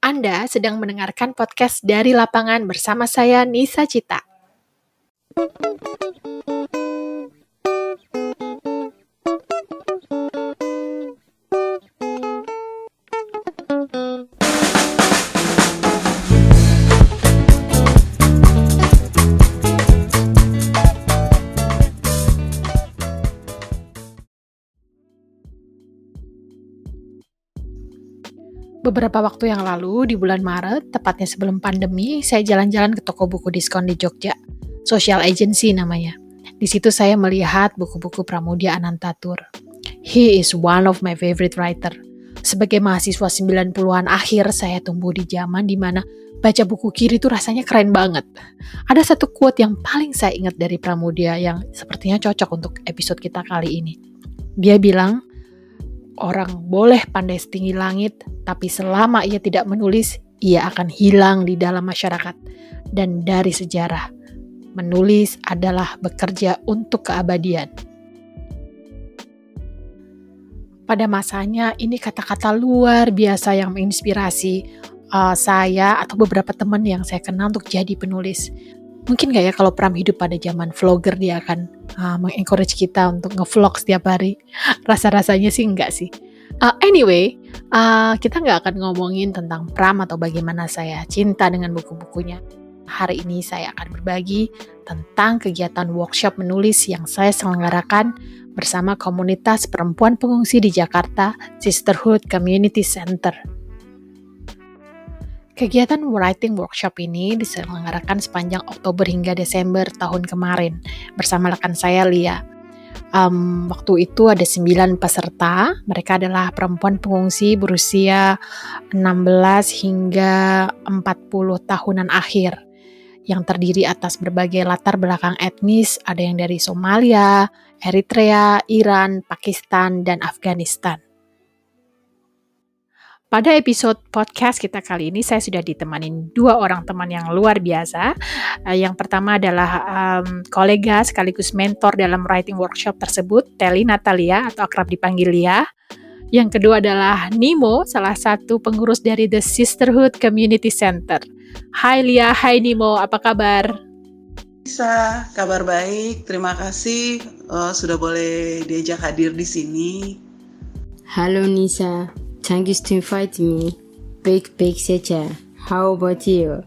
Anda sedang mendengarkan podcast dari lapangan bersama saya Nisa Cita. Beberapa waktu yang lalu, di bulan Maret, tepatnya sebelum pandemi, saya jalan-jalan ke toko buku diskon di Jogja. Social Agency namanya. Di situ saya melihat buku-buku Pramudia Anantatur. He is one of my favorite writer. Sebagai mahasiswa 90-an akhir, saya tumbuh di zaman di mana baca buku kiri itu rasanya keren banget. Ada satu quote yang paling saya ingat dari Pramudia yang sepertinya cocok untuk episode kita kali ini. Dia bilang, Orang boleh pandai setinggi langit, tapi selama ia tidak menulis, ia akan hilang di dalam masyarakat dan dari sejarah. Menulis adalah bekerja untuk keabadian. Pada masanya, ini kata-kata luar biasa yang menginspirasi uh, saya atau beberapa teman yang saya kenal untuk jadi penulis mungkin gak ya kalau Pram hidup pada zaman vlogger dia akan uh, mengencourage kita untuk ngevlog setiap hari. Rasa-rasanya sih enggak sih. Uh, anyway, uh, kita nggak akan ngomongin tentang Pram atau bagaimana saya cinta dengan buku-bukunya. Hari ini saya akan berbagi tentang kegiatan workshop menulis yang saya selenggarakan bersama komunitas perempuan pengungsi di Jakarta, Sisterhood Community Center. Kegiatan writing workshop ini diselenggarakan sepanjang Oktober hingga Desember tahun kemarin bersama rekan saya Lia. Um, waktu itu ada 9 peserta, mereka adalah perempuan pengungsi berusia 16 hingga 40 tahunan akhir yang terdiri atas berbagai latar belakang etnis, ada yang dari Somalia, Eritrea, Iran, Pakistan, dan Afghanistan. Pada episode podcast kita kali ini saya sudah ditemani dua orang teman yang luar biasa. Uh, yang pertama adalah um, kolega sekaligus mentor dalam writing workshop tersebut, Teli Natalia atau akrab dipanggil Lia. Yang kedua adalah Nimo, salah satu pengurus dari The Sisterhood Community Center. Hai Lia, hai Nimo, apa kabar? Bisa, kabar baik. Terima kasih uh, sudah boleh diajak hadir di sini. Halo Nisa, Thank you to invite me. Big Big saja. How about you?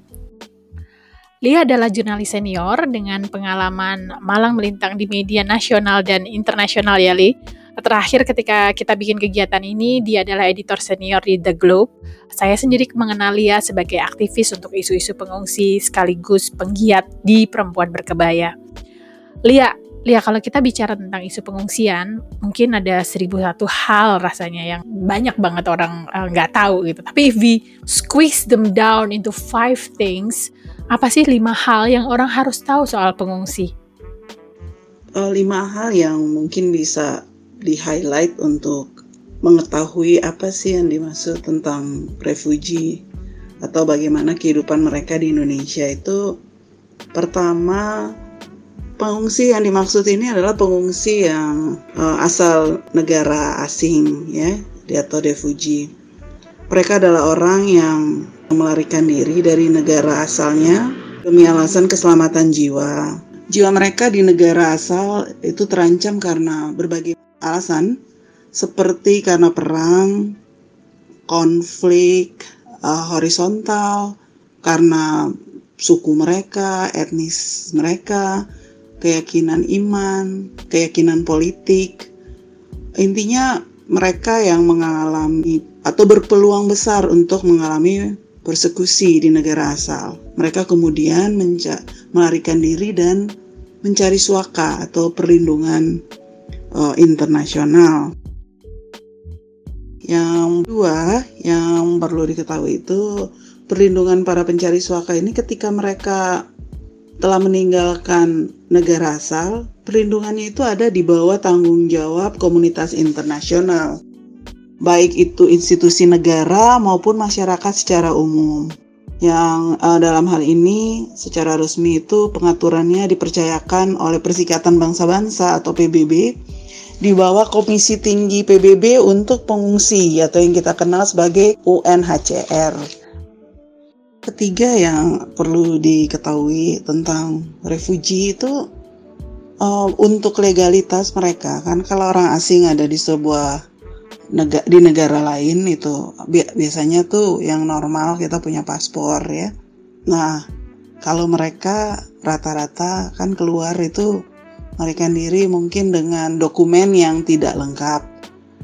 Lia adalah jurnalis senior dengan pengalaman malang melintang di media nasional dan internasional ya Li. Terakhir ketika kita bikin kegiatan ini, dia adalah editor senior di The Globe. Saya sendiri mengenal Lia sebagai aktivis untuk isu-isu pengungsi sekaligus penggiat di perempuan berkebaya. Lia, Lia, kalau kita bicara tentang isu pengungsian, mungkin ada seribu satu hal rasanya yang banyak banget orang eh, nggak uh, tahu gitu. Tapi if we squeeze them down into five things, apa sih lima hal yang orang harus tahu soal pengungsi? Uh, lima hal yang mungkin bisa di-highlight untuk mengetahui apa sih yang dimaksud tentang refugee atau bagaimana kehidupan mereka di Indonesia itu pertama Pengungsi yang dimaksud ini adalah pengungsi yang uh, asal negara asing ya, atau refugee. Mereka adalah orang yang melarikan diri dari negara asalnya demi alasan keselamatan jiwa. Jiwa mereka di negara asal itu terancam karena berbagai alasan seperti karena perang, konflik uh, horizontal, karena suku mereka, etnis mereka, keyakinan iman, keyakinan politik. Intinya mereka yang mengalami atau berpeluang besar untuk mengalami persekusi di negara asal. Mereka kemudian melarikan diri dan mencari suaka atau perlindungan uh, internasional. Yang kedua, yang perlu diketahui itu perlindungan para pencari suaka ini ketika mereka telah meninggalkan negara asal, perlindungannya itu ada di bawah tanggung jawab komunitas internasional, baik itu institusi negara maupun masyarakat secara umum. Yang uh, dalam hal ini secara resmi itu pengaturannya dipercayakan oleh Persikatan Bangsa-Bangsa atau PBB di bawah Komisi Tinggi PBB untuk Pengungsi atau yang kita kenal sebagai UNHCR. Ketiga yang perlu diketahui tentang refugee itu uh, untuk legalitas mereka kan kalau orang asing ada di sebuah negara di negara lain itu biasanya tuh yang normal kita punya paspor ya. Nah, kalau mereka rata-rata kan keluar itu mereka diri mungkin dengan dokumen yang tidak lengkap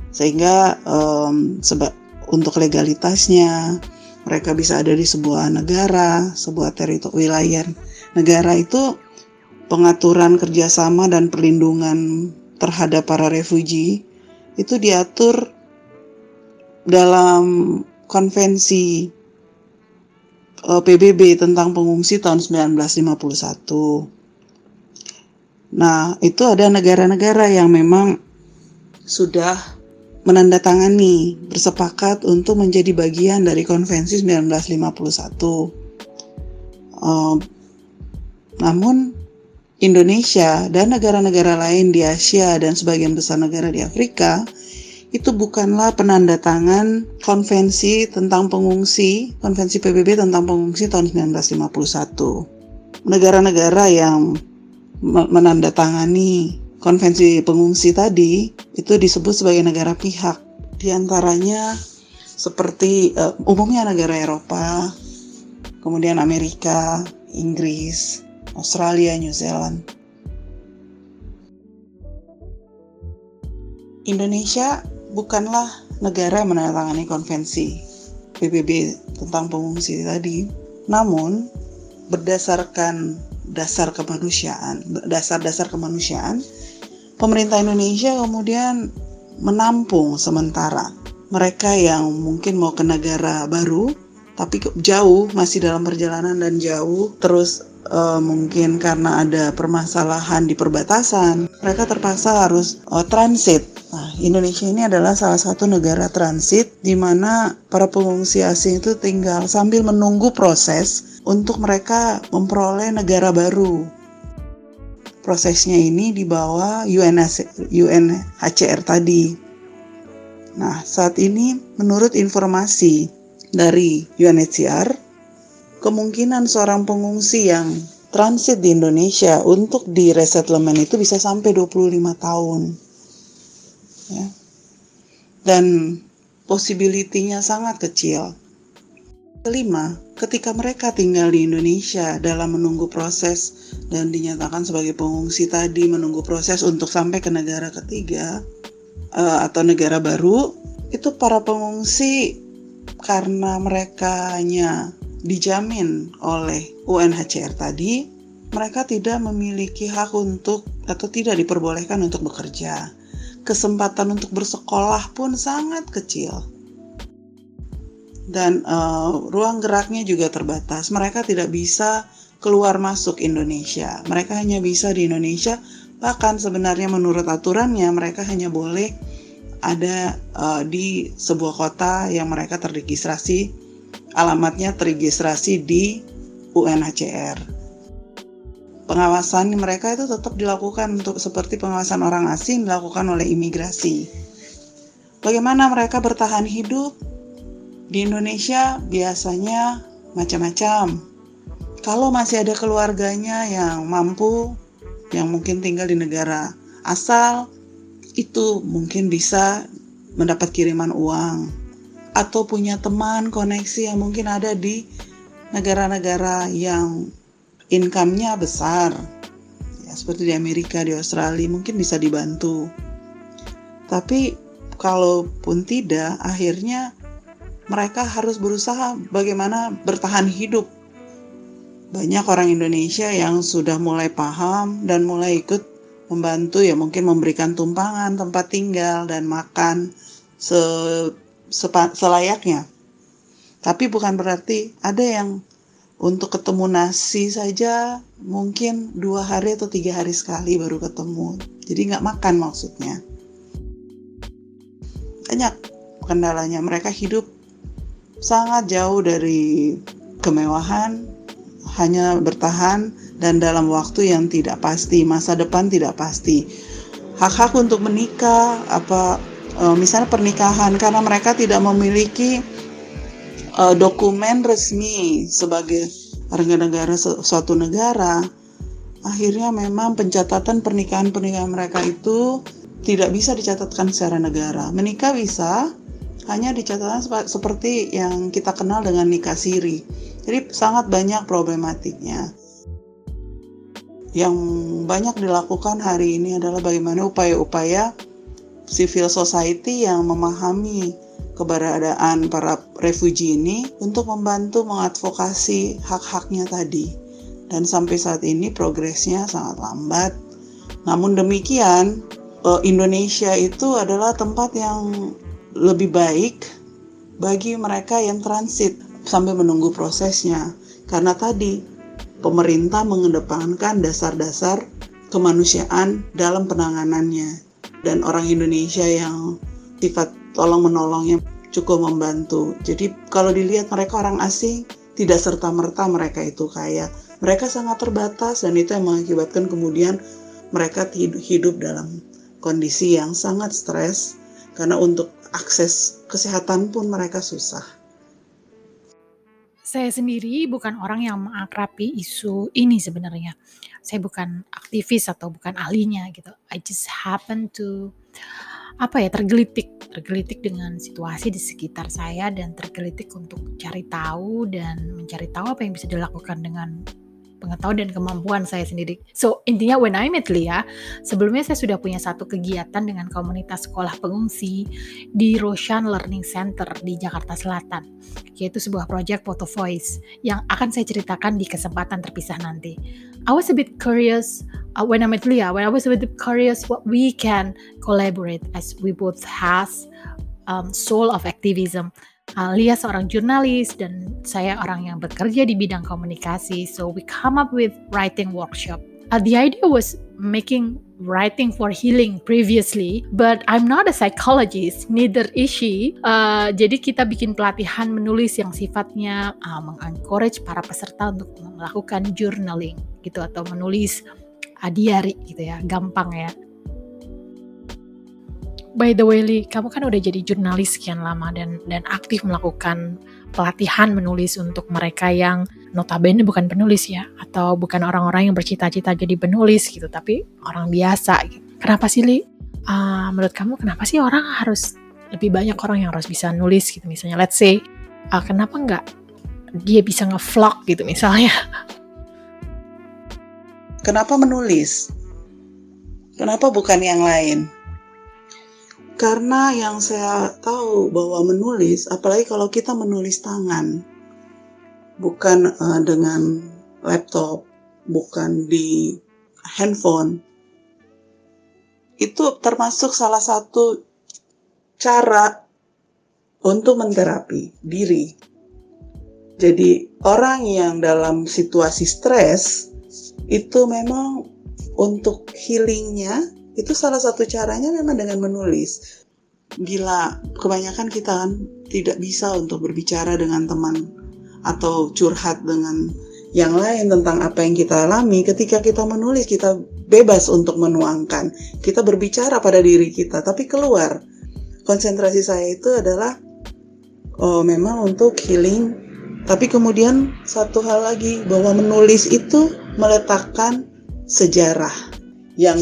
sehingga um, sebab untuk legalitasnya mereka bisa ada di sebuah negara, sebuah teritori wilayah negara itu pengaturan kerjasama dan perlindungan terhadap para refugee itu diatur dalam konvensi eh, PBB tentang pengungsi tahun 1951. Nah, itu ada negara-negara yang memang sudah menandatangani bersepakat untuk menjadi bagian dari konvensi 1951. Uh, namun Indonesia dan negara-negara lain di Asia dan sebagian besar negara di Afrika itu bukanlah penanda tangan konvensi tentang pengungsi, konvensi PBB tentang pengungsi tahun 1951. Negara-negara yang menandatangani konvensi pengungsi tadi itu disebut sebagai negara pihak. Di antaranya seperti uh, umumnya negara Eropa, kemudian Amerika, Inggris, Australia, New Zealand. Indonesia bukanlah negara yang menandatangani konvensi PBB tentang pengungsi tadi, namun berdasarkan dasar kemanusiaan, dasar-dasar kemanusiaan, pemerintah Indonesia kemudian menampung sementara mereka yang mungkin mau ke negara baru tapi jauh masih dalam perjalanan dan jauh terus uh, mungkin karena ada permasalahan di perbatasan, mereka terpaksa harus uh, transit. Nah, Indonesia ini adalah salah satu negara transit di mana para pengungsi asing itu tinggal sambil menunggu proses untuk mereka memperoleh negara baru. Prosesnya ini di bawah UNHCR tadi. Nah, saat ini menurut informasi dari UNHCR, kemungkinan seorang pengungsi yang transit di Indonesia untuk di resettlement itu bisa sampai 25 tahun. Ya. Dan possibility-nya sangat kecil. Kelima, ketika mereka tinggal di Indonesia dalam menunggu proses dan dinyatakan sebagai pengungsi tadi menunggu proses untuk sampai ke negara ketiga uh, atau negara baru, itu para pengungsi karena mereka hanya dijamin oleh UNHCR tadi, mereka tidak memiliki hak untuk atau tidak diperbolehkan untuk bekerja. Kesempatan untuk bersekolah pun sangat kecil. Dan uh, ruang geraknya juga terbatas. Mereka tidak bisa keluar masuk Indonesia. Mereka hanya bisa di Indonesia. Bahkan sebenarnya menurut aturannya mereka hanya boleh ada uh, di sebuah kota yang mereka terregistrasi alamatnya terregistrasi di UNHCR. Pengawasan mereka itu tetap dilakukan untuk seperti pengawasan orang asing dilakukan oleh imigrasi. Bagaimana mereka bertahan hidup? Di Indonesia biasanya macam-macam. Kalau masih ada keluarganya yang mampu, yang mungkin tinggal di negara asal, itu mungkin bisa mendapat kiriman uang. Atau punya teman koneksi yang mungkin ada di negara-negara yang income-nya besar. Ya seperti di Amerika di Australia mungkin bisa dibantu. Tapi kalaupun tidak akhirnya mereka harus berusaha bagaimana bertahan hidup banyak orang Indonesia yang sudah mulai paham dan mulai ikut membantu ya mungkin memberikan tumpangan tempat tinggal dan makan se selayaknya. Tapi bukan berarti ada yang untuk ketemu nasi saja mungkin dua hari atau tiga hari sekali baru ketemu. Jadi nggak makan maksudnya. Banyak kendalanya. Mereka hidup sangat jauh dari kemewahan, hanya bertahan dan dalam waktu yang tidak pasti, masa depan tidak pasti. Hak-hak untuk menikah, apa uh, misalnya pernikahan karena mereka tidak memiliki uh, dokumen resmi sebagai warga negara suatu negara, akhirnya memang pencatatan pernikahan-pernikahan mereka itu tidak bisa dicatatkan secara negara. Menikah bisa, hanya dicatatkan seperti yang kita kenal dengan nikah siri. Jadi sangat banyak problematiknya. Yang banyak dilakukan hari ini adalah bagaimana upaya-upaya civil society yang memahami keberadaan para refugee ini untuk membantu mengadvokasi hak-haknya tadi. Dan sampai saat ini progresnya sangat lambat. Namun demikian, eh, Indonesia itu adalah tempat yang lebih baik bagi mereka yang transit sambil menunggu prosesnya. Karena tadi pemerintah mengedepankan dasar-dasar kemanusiaan dalam penanganannya. Dan orang Indonesia yang sifat tolong menolongnya cukup membantu. Jadi kalau dilihat mereka orang asing, tidak serta-merta mereka itu kaya. Mereka sangat terbatas dan itu yang mengakibatkan kemudian mereka hidup dalam kondisi yang sangat stres karena untuk akses kesehatan pun mereka susah. Saya sendiri bukan orang yang mengakrabi isu ini sebenarnya. Saya bukan aktivis atau bukan ahlinya gitu. I just happen to apa ya tergelitik tergelitik dengan situasi di sekitar saya dan tergelitik untuk cari tahu dan mencari tahu apa yang bisa dilakukan dengan pengetahuan dan kemampuan saya sendiri. So intinya when I met Lia, sebelumnya saya sudah punya satu kegiatan dengan komunitas sekolah pengungsi di Roshan Learning Center di Jakarta Selatan, yaitu sebuah project Photo Voice yang akan saya ceritakan di kesempatan terpisah nanti. I was a bit curious uh, when I met Lia, when I was a bit curious what we can collaborate as we both has um, soul of activism Lia seorang jurnalis dan saya orang yang bekerja di bidang komunikasi. So we come up with writing workshop. Uh, the idea was making writing for healing previously, but I'm not a psychologist, neither is she. Uh, jadi kita bikin pelatihan menulis yang sifatnya uh, mengencourage para peserta untuk melakukan journaling gitu atau menulis uh, diary gitu ya, gampang ya. By the way, Li, kamu kan udah jadi jurnalis sekian lama dan dan aktif melakukan pelatihan menulis untuk mereka yang notabene bukan penulis ya, atau bukan orang-orang yang bercita-cita jadi penulis gitu, tapi orang biasa gitu. Kenapa sih, Li? Uh, menurut kamu kenapa sih orang harus lebih banyak orang yang harus bisa nulis gitu misalnya let's say uh, kenapa nggak dia bisa ngevlog gitu misalnya kenapa menulis kenapa bukan yang lain karena yang saya tahu bahwa menulis, apalagi kalau kita menulis tangan, bukan uh, dengan laptop, bukan di handphone, itu termasuk salah satu cara untuk menterapi diri. Jadi orang yang dalam situasi stres itu memang untuk healingnya itu salah satu caranya memang dengan menulis. Bila kebanyakan kita kan tidak bisa untuk berbicara dengan teman atau curhat dengan yang lain tentang apa yang kita alami, ketika kita menulis kita bebas untuk menuangkan. Kita berbicara pada diri kita, tapi keluar. Konsentrasi saya itu adalah oh, memang untuk healing. Tapi kemudian satu hal lagi bahwa menulis itu meletakkan sejarah yang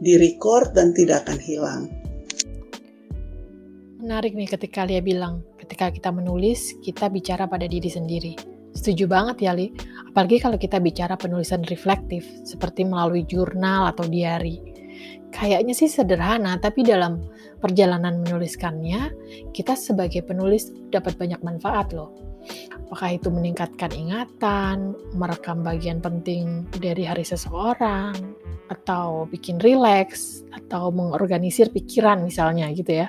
direcord dan tidak akan hilang. Menarik nih ketika Lia bilang, ketika kita menulis, kita bicara pada diri sendiri. Setuju banget ya, Li. Apalagi kalau kita bicara penulisan reflektif, seperti melalui jurnal atau diary. Kayaknya sih sederhana, tapi dalam perjalanan menuliskannya, kita sebagai penulis dapat banyak manfaat loh. Apakah itu meningkatkan ingatan, merekam bagian penting dari hari seseorang, atau bikin rileks atau mengorganisir pikiran misalnya gitu ya.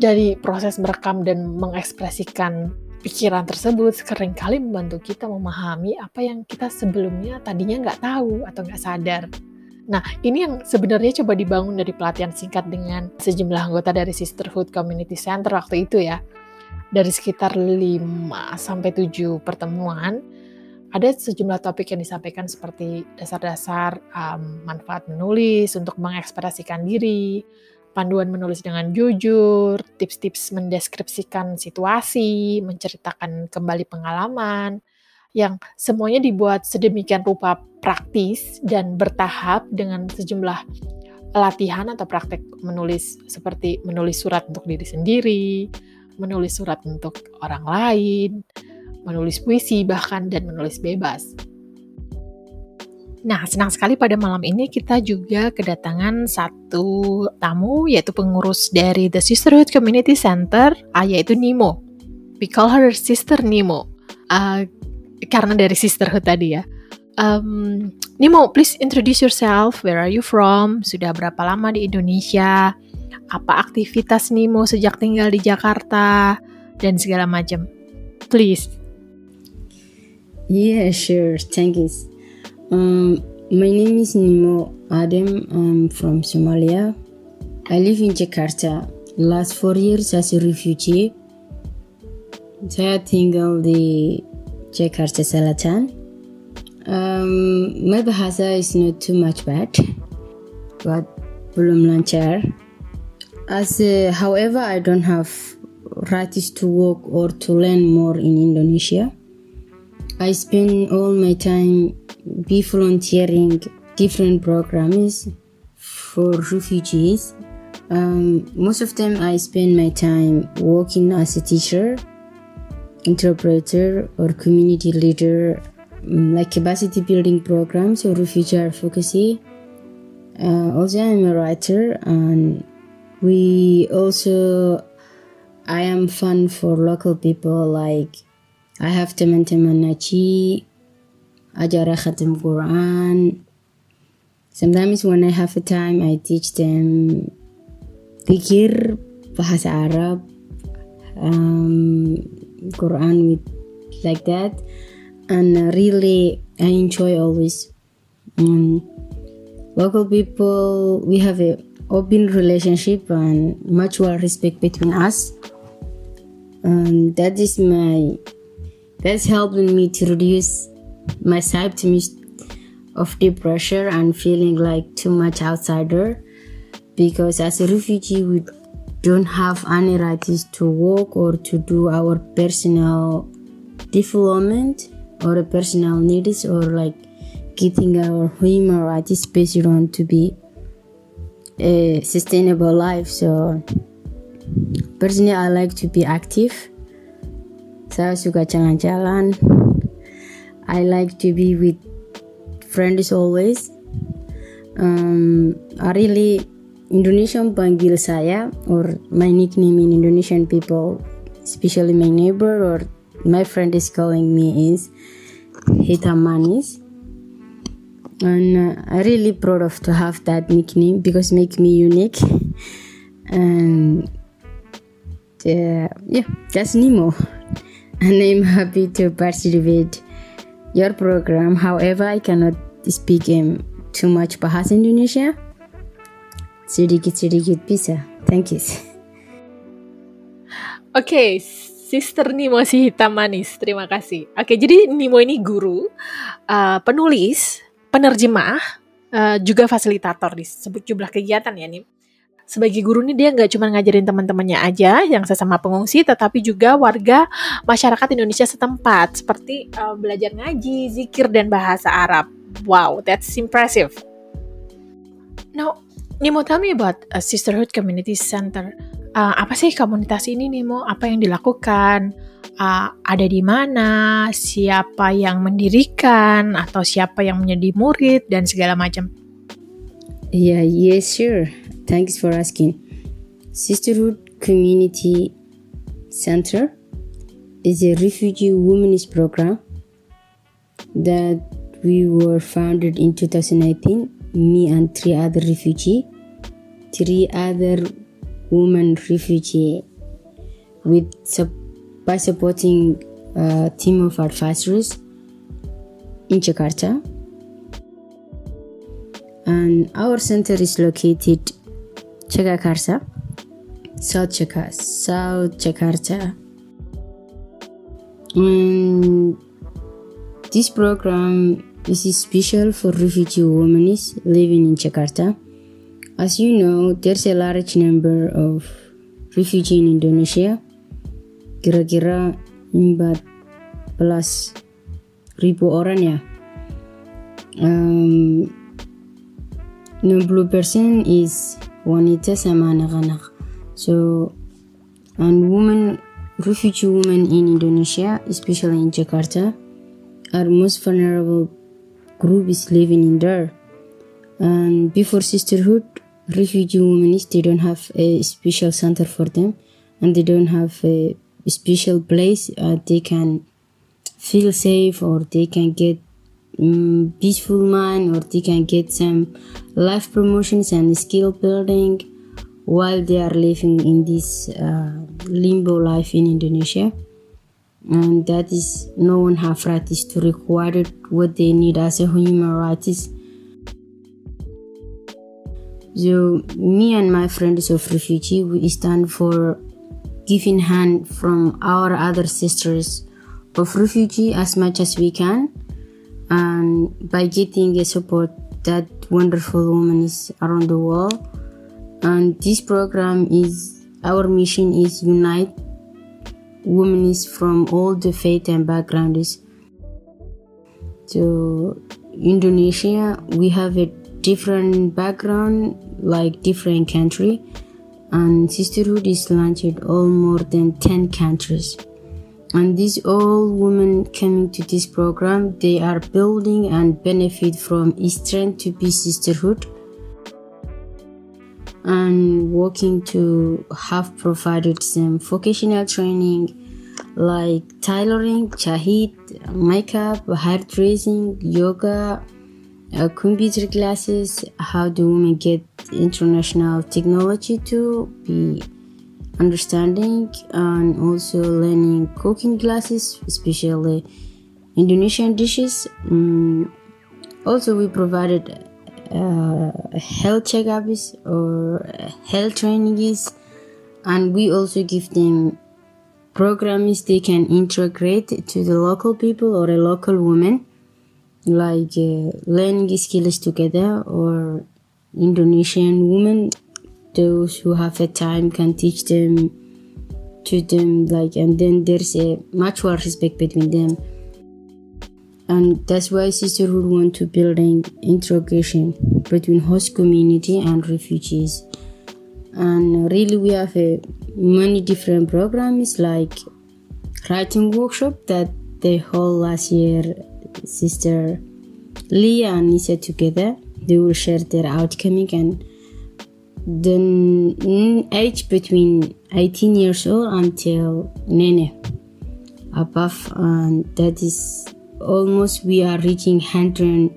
Dari proses merekam dan mengekspresikan pikiran tersebut sering kali membantu kita memahami apa yang kita sebelumnya tadinya nggak tahu atau nggak sadar. Nah, ini yang sebenarnya coba dibangun dari pelatihan singkat dengan sejumlah anggota dari Sisterhood Community Center waktu itu ya. Dari sekitar 5 sampai 7 pertemuan, ada sejumlah topik yang disampaikan seperti dasar-dasar um, manfaat menulis untuk mengekspresikan diri, panduan menulis dengan jujur, tips-tips mendeskripsikan situasi, menceritakan kembali pengalaman, yang semuanya dibuat sedemikian rupa praktis dan bertahap dengan sejumlah latihan atau praktek menulis seperti menulis surat untuk diri sendiri, menulis surat untuk orang lain, menulis puisi bahkan dan menulis bebas. Nah, senang sekali pada malam ini kita juga kedatangan satu tamu yaitu pengurus dari The Sisterhood Community Center, yaitu Nimo. We call her Sister Nimo. Uh, karena dari sisterhood tadi ya. Um, Nimo, please introduce yourself. Where are you from? Sudah berapa lama di Indonesia? Apa aktivitas Nimo sejak tinggal di Jakarta? Dan segala macam. Please. Yeah, sure. Thank you. Um, my name is Nimo Adem. I'm from Somalia. I live in Jakarta. Last four years as a refugee. Saya tinggal di Jakarta Selatan. Um, my bahasa is not too much bad, but belum lancar. As uh, however, I don't have rights to work or to learn more in Indonesia. I spend all my time be volunteering different programs for refugees. Um, most of them I spend my time working as a teacher, interpreter, or community leader, um, like capacity building programs or refugee advocacy. Uh, also, I'm a writer, and we also I am fun for local people. Like I have teman-teman Nachi ajar khatam Quran. Sometimes when I have a time, I teach them pikir bahasa Arab, um, Quran with like that, and really I enjoy always. Um, local people, we have a open relationship and mutual respect between us. And that is my that's helping me to reduce my symptoms of deep pressure and feeling like too much outsider because as a refugee we don't have any rights to work or to do our personal development or personal needs or like getting our human rights based on to be a sustainable life so personally i like to be active saya suka jalan-jalan I like to be with friends always. Um, I really Indonesian panggil saya or my nickname in Indonesian people, especially my neighbor or my friend is calling me is Hitam Manis. And uh, I really proud of to have that nickname because make me unique. and uh, yeah, that's Nemo. And I'm happy to participate your program. However, I cannot speak um, too much bahasa Indonesia. Sedikit-sedikit bisa. Thank you. Okay, Sister Nimo si hitam manis. Terima kasih. Oke, jadi Nimo ini guru, uh, penulis, penerjemah, uh, juga fasilitator di jumlah kegiatan ya nih sebagai guru nih dia nggak cuma ngajarin teman-temannya aja yang sesama pengungsi, tetapi juga warga masyarakat Indonesia setempat seperti uh, belajar ngaji, zikir dan bahasa Arab. Wow, that's impressive. Now, Nimo, tell me about a Sisterhood Community Center. Uh, apa sih komunitas ini Nimo? Apa yang dilakukan? Uh, ada di mana? Siapa yang mendirikan? Atau siapa yang menjadi murid dan segala macam? Yeah, yes, sure. Thanks for asking. Sisterhood Community Center is a refugee women's program that we were founded in 2019. Me and three other refugee, three other women refugee, with by supporting a team of advisors in Jakarta. And our center is located Jakarta, South Jakarta, South Jakarta. And this program is special for refugee women living in Jakarta. as you know, there's a large number of refugees in Indonesia. Kira-kira 14 ribu orang ya. Um, 60% is wanita sama anak-anak. So, and women, refugee women in Indonesia, especially in Jakarta, are most vulnerable group is living in there. And before sisterhood, refugee women they don't have a special center for them, and they don't have a special place uh, they can feel safe or they can get um, peaceful mind or they can get some life promotions and skill building while they are living in this uh, limbo life in Indonesia. And that is no one have rights to require what they need as a human rights so me and my friends of refugee we stand for giving hand from our other sisters of refugee as much as we can and by getting a support that wonderful woman is around the world. And this program is our mission is unite women is from all the faith and backgrounds so indonesia. We have a different background like different country and sisterhood is launched all more than 10 countries. And these all women coming to this program they are building and benefit from strength to be sisterhood. And working to have provided some vocational training like tailoring, chahit, makeup, hairdressing, yoga, uh, computer classes, how do women get international technology to be understanding and also learning cooking classes, especially Indonesian dishes. Um, also, we provided uh, health checkups or health trainings, and we also give them programs they can integrate to the local people or a local woman, like uh, learning skills together or Indonesian women those who have a time can teach them to them like and then there's a mutual respect between them. And that's why sisterhood want to build an integration between host community and refugees. And really we have a many different programs like writing workshop that they hold last year sister leah and nisa together they will share their outcoming and the age between 18 years old until nene. Above and that is almost we are reaching 100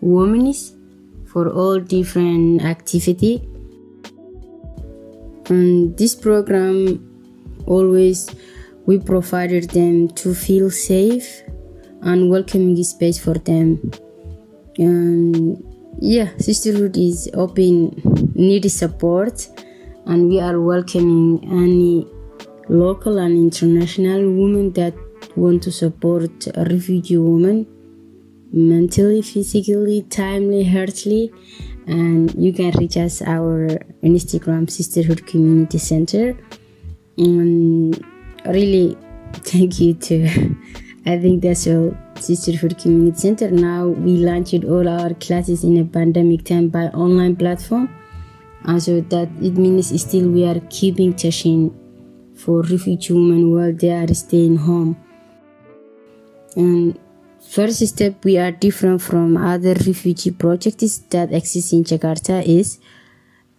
women for all different activity. And this program always we provided them to feel safe and welcoming space for them. And yeah sisterhood is open need support and we are welcoming any local and international women that want to support a refugee woman mentally physically timely heartily. And you can reach us our instagram sisterhood community center. And really thank you to i think that's all Sisterhood Community Center. Now we launched all our classes in a pandemic time by online platform. And so that it means still we are keeping teaching for refugee women while they are staying home. And first step we are different from other refugee projects that exist in Jakarta is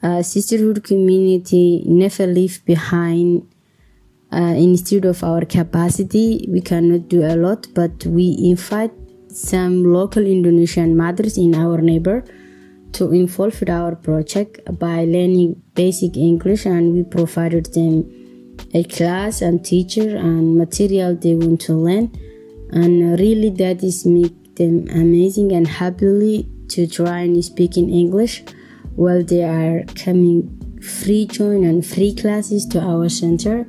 uh, sisterhood community never leave behind uh, instead of our capacity we cannot do a lot but we invite some local indonesian mothers in our neighbor to involve with our project by learning basic english and we provided them a class and teacher and material they want to learn. And really that is make them amazing and happily to try and speak in english while they are coming free join and free classes to our center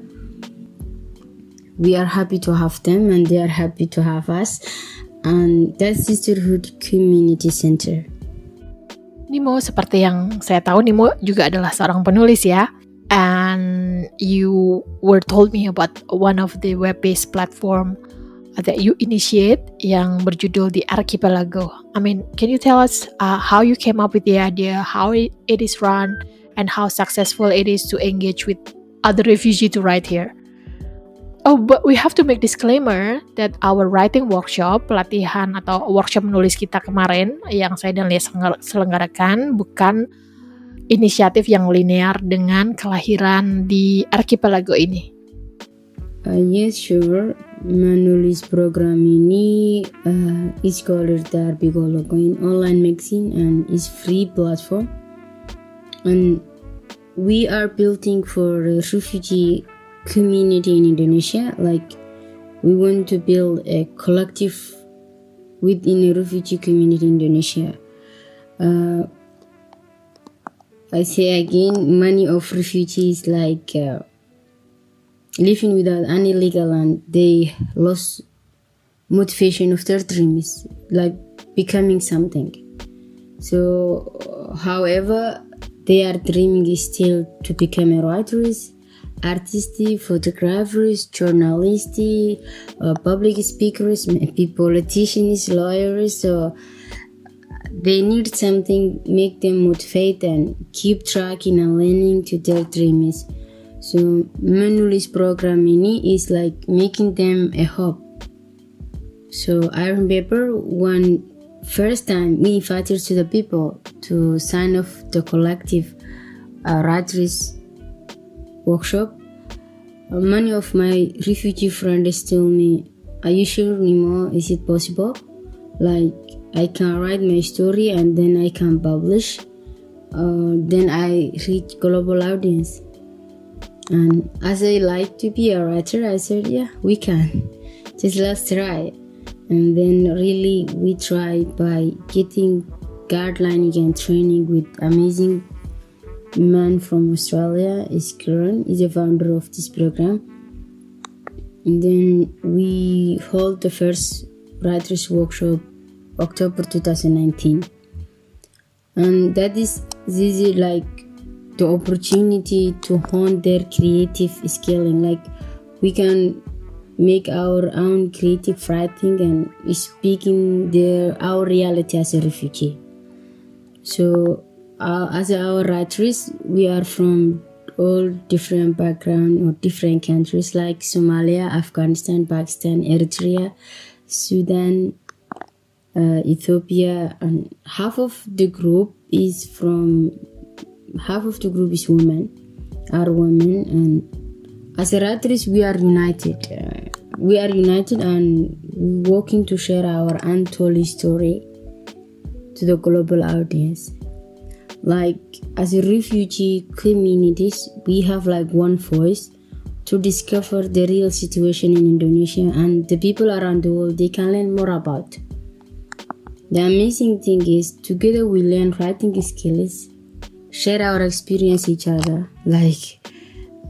we are happy to have them and they are happy to have us and that's sisterhood community center Nimo, seperti yang saya tahu, Nimo juga adalah seorang penulis ya. And you were told me about one of the web-based platform that you initiate yang berjudul The Archipelago. I mean, can you tell us uh, how you came up with the idea, how it, it is run, and how successful it is to engage with other refugees to write here? Oh, but we have to make disclaimer that our writing workshop, pelatihan atau workshop menulis kita kemarin yang saya dan Lia selenggarakan bukan inisiatif yang linear dengan kelahiran di archipelago ini. Uh, yes, sure. Menulis program ini uh, is called the Archipelago in online magazine and is free platform. And we are building for refugee community in Indonesia. Like, we want to build a collective within a refugee community in Indonesia. Uh, I say again, many of refugees like uh, living without any legal and they lost motivation of their dreams, like becoming something. So, however, their dreaming is still to become a writers artists, photographers, journalists, uh, public speakers, maybe politicians, lawyers. So they need something make them motivate and keep tracking and learning to their dreams. So Manulis program ini is like making them a hope. So I remember one first time we invited to the people to sign off the collective uh, writers workshop, uh, many of my refugee friends tell me, Are you sure, Nemo? Is it possible? Like, I can write my story and then I can publish. Uh, then I reach global audience. And as I like to be a writer, I said, Yeah, we can. Just let's try. And then really we try by getting guideline and training with amazing man from Australia is Kieran, is the founder of this program. And then we hold the first writers workshop October 2019. And that is this is like the opportunity to hone their creative skilling. Like we can make our own creative writing and speaking their our reality as a refugee. So uh, as our writers, we are from all different background or different countries like Somalia, Afghanistan, Pakistan, Eritrea, Sudan, uh, Ethiopia, and half of the group is from half of the group is women, are women, and as writers we are united. Uh, we are united and working to share our untold story to the global audience like as a refugee communities we have like one voice to discover the real situation in indonesia and the people around the world they can learn more about. The amazing thing is together we learn writing skills share our experience each other. Like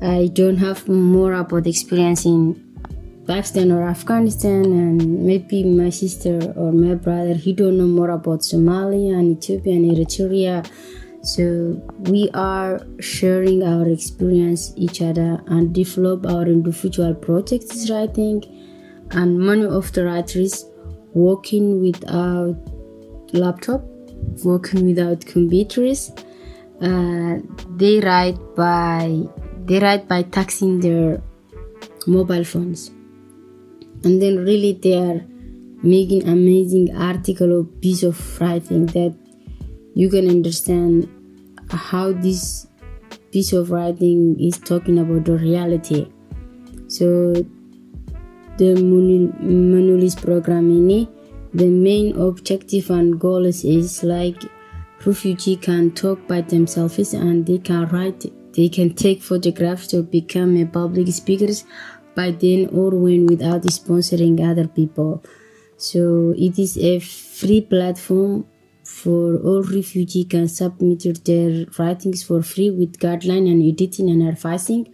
i don't have more about experience in Pakistan or Afghanistan and maybe my sister or my brother he don't know more about Somalia and Ethiopia and Eritrea so we are sharing our experience each other and develop our individual projects writing and many of the writers working without laptop working without computers. Uh, they write by they write by taxing their mobile phones. And then really they are making amazing article or piece of writing that you can understand how this piece of writing is talking about the reality. So the Manulis program ini the main objective and goal is, is like refugee can talk by themselves and they can write they can take photographs to become a public speakers by then or when without sponsoring other people so it is a free platform for all refugees can submit their writings for free with guideline and editing and advising.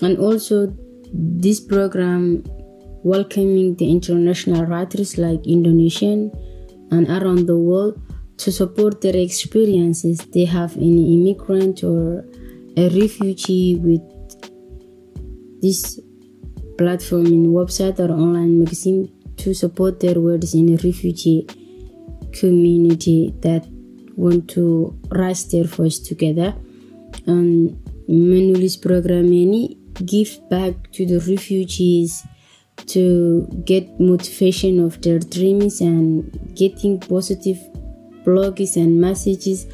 And also this program welcoming the international writers like indonesian and around the world to support their experiences they have in immigrant or a refugee with this platform in website or online magazine to support their words in a refugee community that want to raise their voice together. And menulis program ini give back to the refugees to get motivation of their dreams and getting positive blogs and messages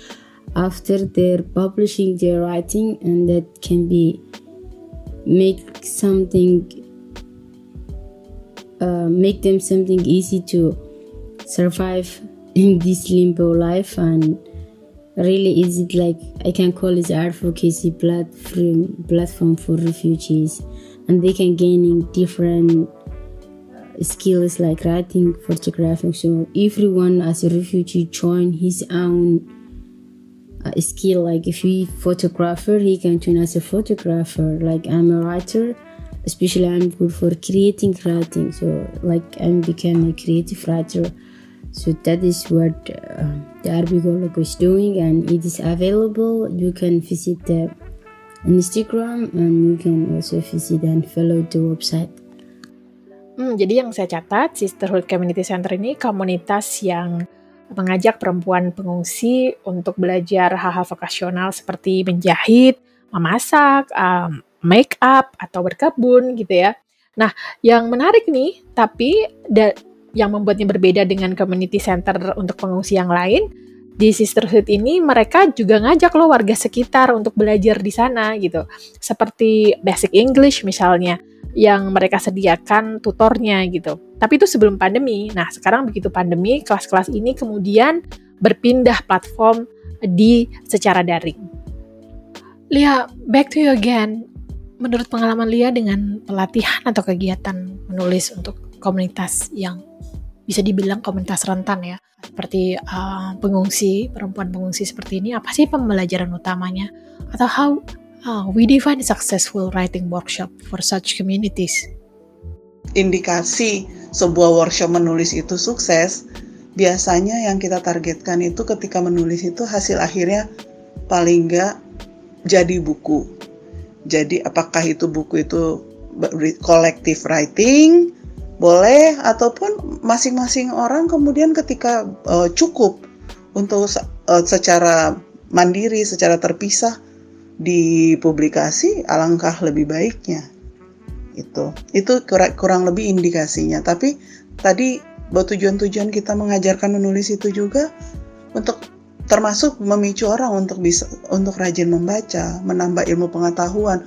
after they're publishing their writing and that can be make something uh, make them something easy to survive in this limbo life and really is it like i can call it advocacy platform platform for refugees. And they can gain in different uh, skills like writing photography so everyone as a refugee join his own a skill. Like if he photographer he can join as a photographer. Like i'm a writer especially i'm good for creating writing. So like i'm become a creative writer so that is what uh, the Arbigologo is doing and it is available you can visit the instagram and you can also visit and follow the website Hmm, jadi yang saya catat, Sisterhood Community Center ini komunitas yang mengajak perempuan pengungsi untuk belajar hal-hal vokasional seperti menjahit, memasak, um, make up atau berkebun gitu ya. Nah, yang menarik nih, tapi yang membuatnya berbeda dengan community center untuk pengungsi yang lain, di sisterhood ini mereka juga ngajak lo warga sekitar untuk belajar di sana gitu. Seperti basic English misalnya yang mereka sediakan tutornya gitu. Tapi itu sebelum pandemi. Nah, sekarang begitu pandemi, kelas-kelas ini kemudian berpindah platform di secara daring. Lia, back to you again. Menurut pengalaman Lia dengan pelatihan atau kegiatan menulis untuk komunitas yang bisa dibilang komunitas rentan ya, seperti uh, pengungsi, perempuan pengungsi seperti ini, apa sih pembelajaran utamanya? Atau how Oh, we define successful writing workshop for such communities. Indikasi sebuah workshop menulis itu sukses, biasanya yang kita targetkan itu ketika menulis itu hasil akhirnya paling nggak jadi buku. Jadi apakah itu buku itu collective writing, boleh ataupun masing-masing orang kemudian ketika uh, cukup untuk uh, secara mandiri, secara terpisah dipublikasi alangkah lebih baiknya. Itu itu kurang lebih indikasinya. Tapi tadi tujuan-tujuan kita mengajarkan menulis itu juga untuk termasuk memicu orang untuk bisa untuk rajin membaca menambah ilmu pengetahuan.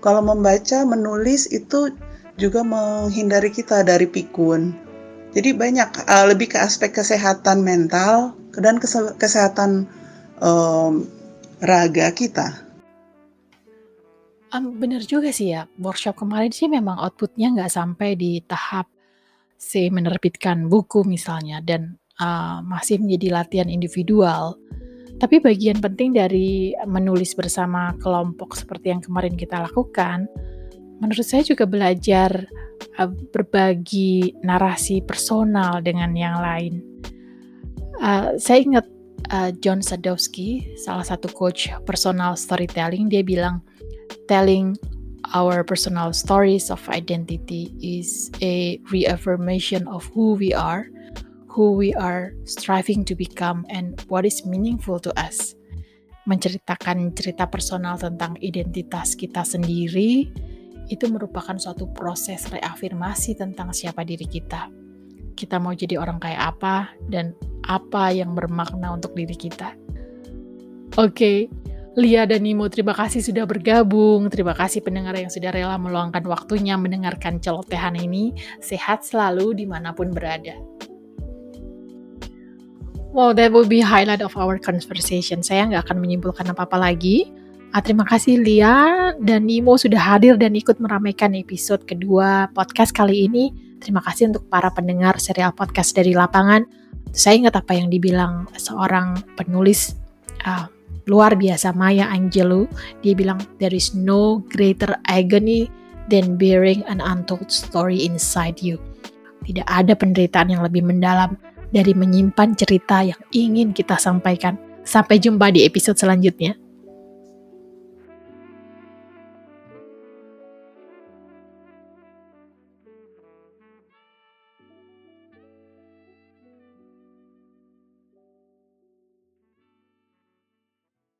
Kalau membaca menulis itu juga menghindari kita dari pikun jadi banyak uh, lebih ke aspek kesehatan mental dan kesehatan um, raga kita Um, bener juga sih ya, workshop kemarin sih memang outputnya nggak sampai di tahap si menerbitkan buku misalnya dan uh, masih menjadi latihan individual. Tapi bagian penting dari menulis bersama kelompok seperti yang kemarin kita lakukan, menurut saya juga belajar uh, berbagi narasi personal dengan yang lain. Uh, saya ingat uh, John Sadowski, salah satu coach personal storytelling, dia bilang, telling our personal stories of identity is a reaffirmation of who we are, who we are striving to become, and what is meaningful to us. Menceritakan cerita personal tentang identitas kita sendiri itu merupakan suatu proses reafirmasi tentang siapa diri kita. Kita mau jadi orang kayak apa dan apa yang bermakna untuk diri kita. Oke, okay, Lia dan Nimo, terima kasih sudah bergabung. Terima kasih pendengar yang sudah rela meluangkan waktunya mendengarkan celotehan ini. Sehat selalu di mana pun berada. Wow, that will be highlight of our conversation. Saya nggak akan menyimpulkan apa-apa lagi. Ah, terima kasih Lia dan Nimo sudah hadir dan ikut meramaikan episode kedua podcast kali ini. Terima kasih untuk para pendengar serial podcast dari lapangan. Saya ingat apa yang dibilang seorang penulis uh, luar biasa Maya Angelou dia bilang there is no greater agony than bearing an untold story inside you tidak ada penderitaan yang lebih mendalam dari menyimpan cerita yang ingin kita sampaikan. Sampai jumpa di episode selanjutnya.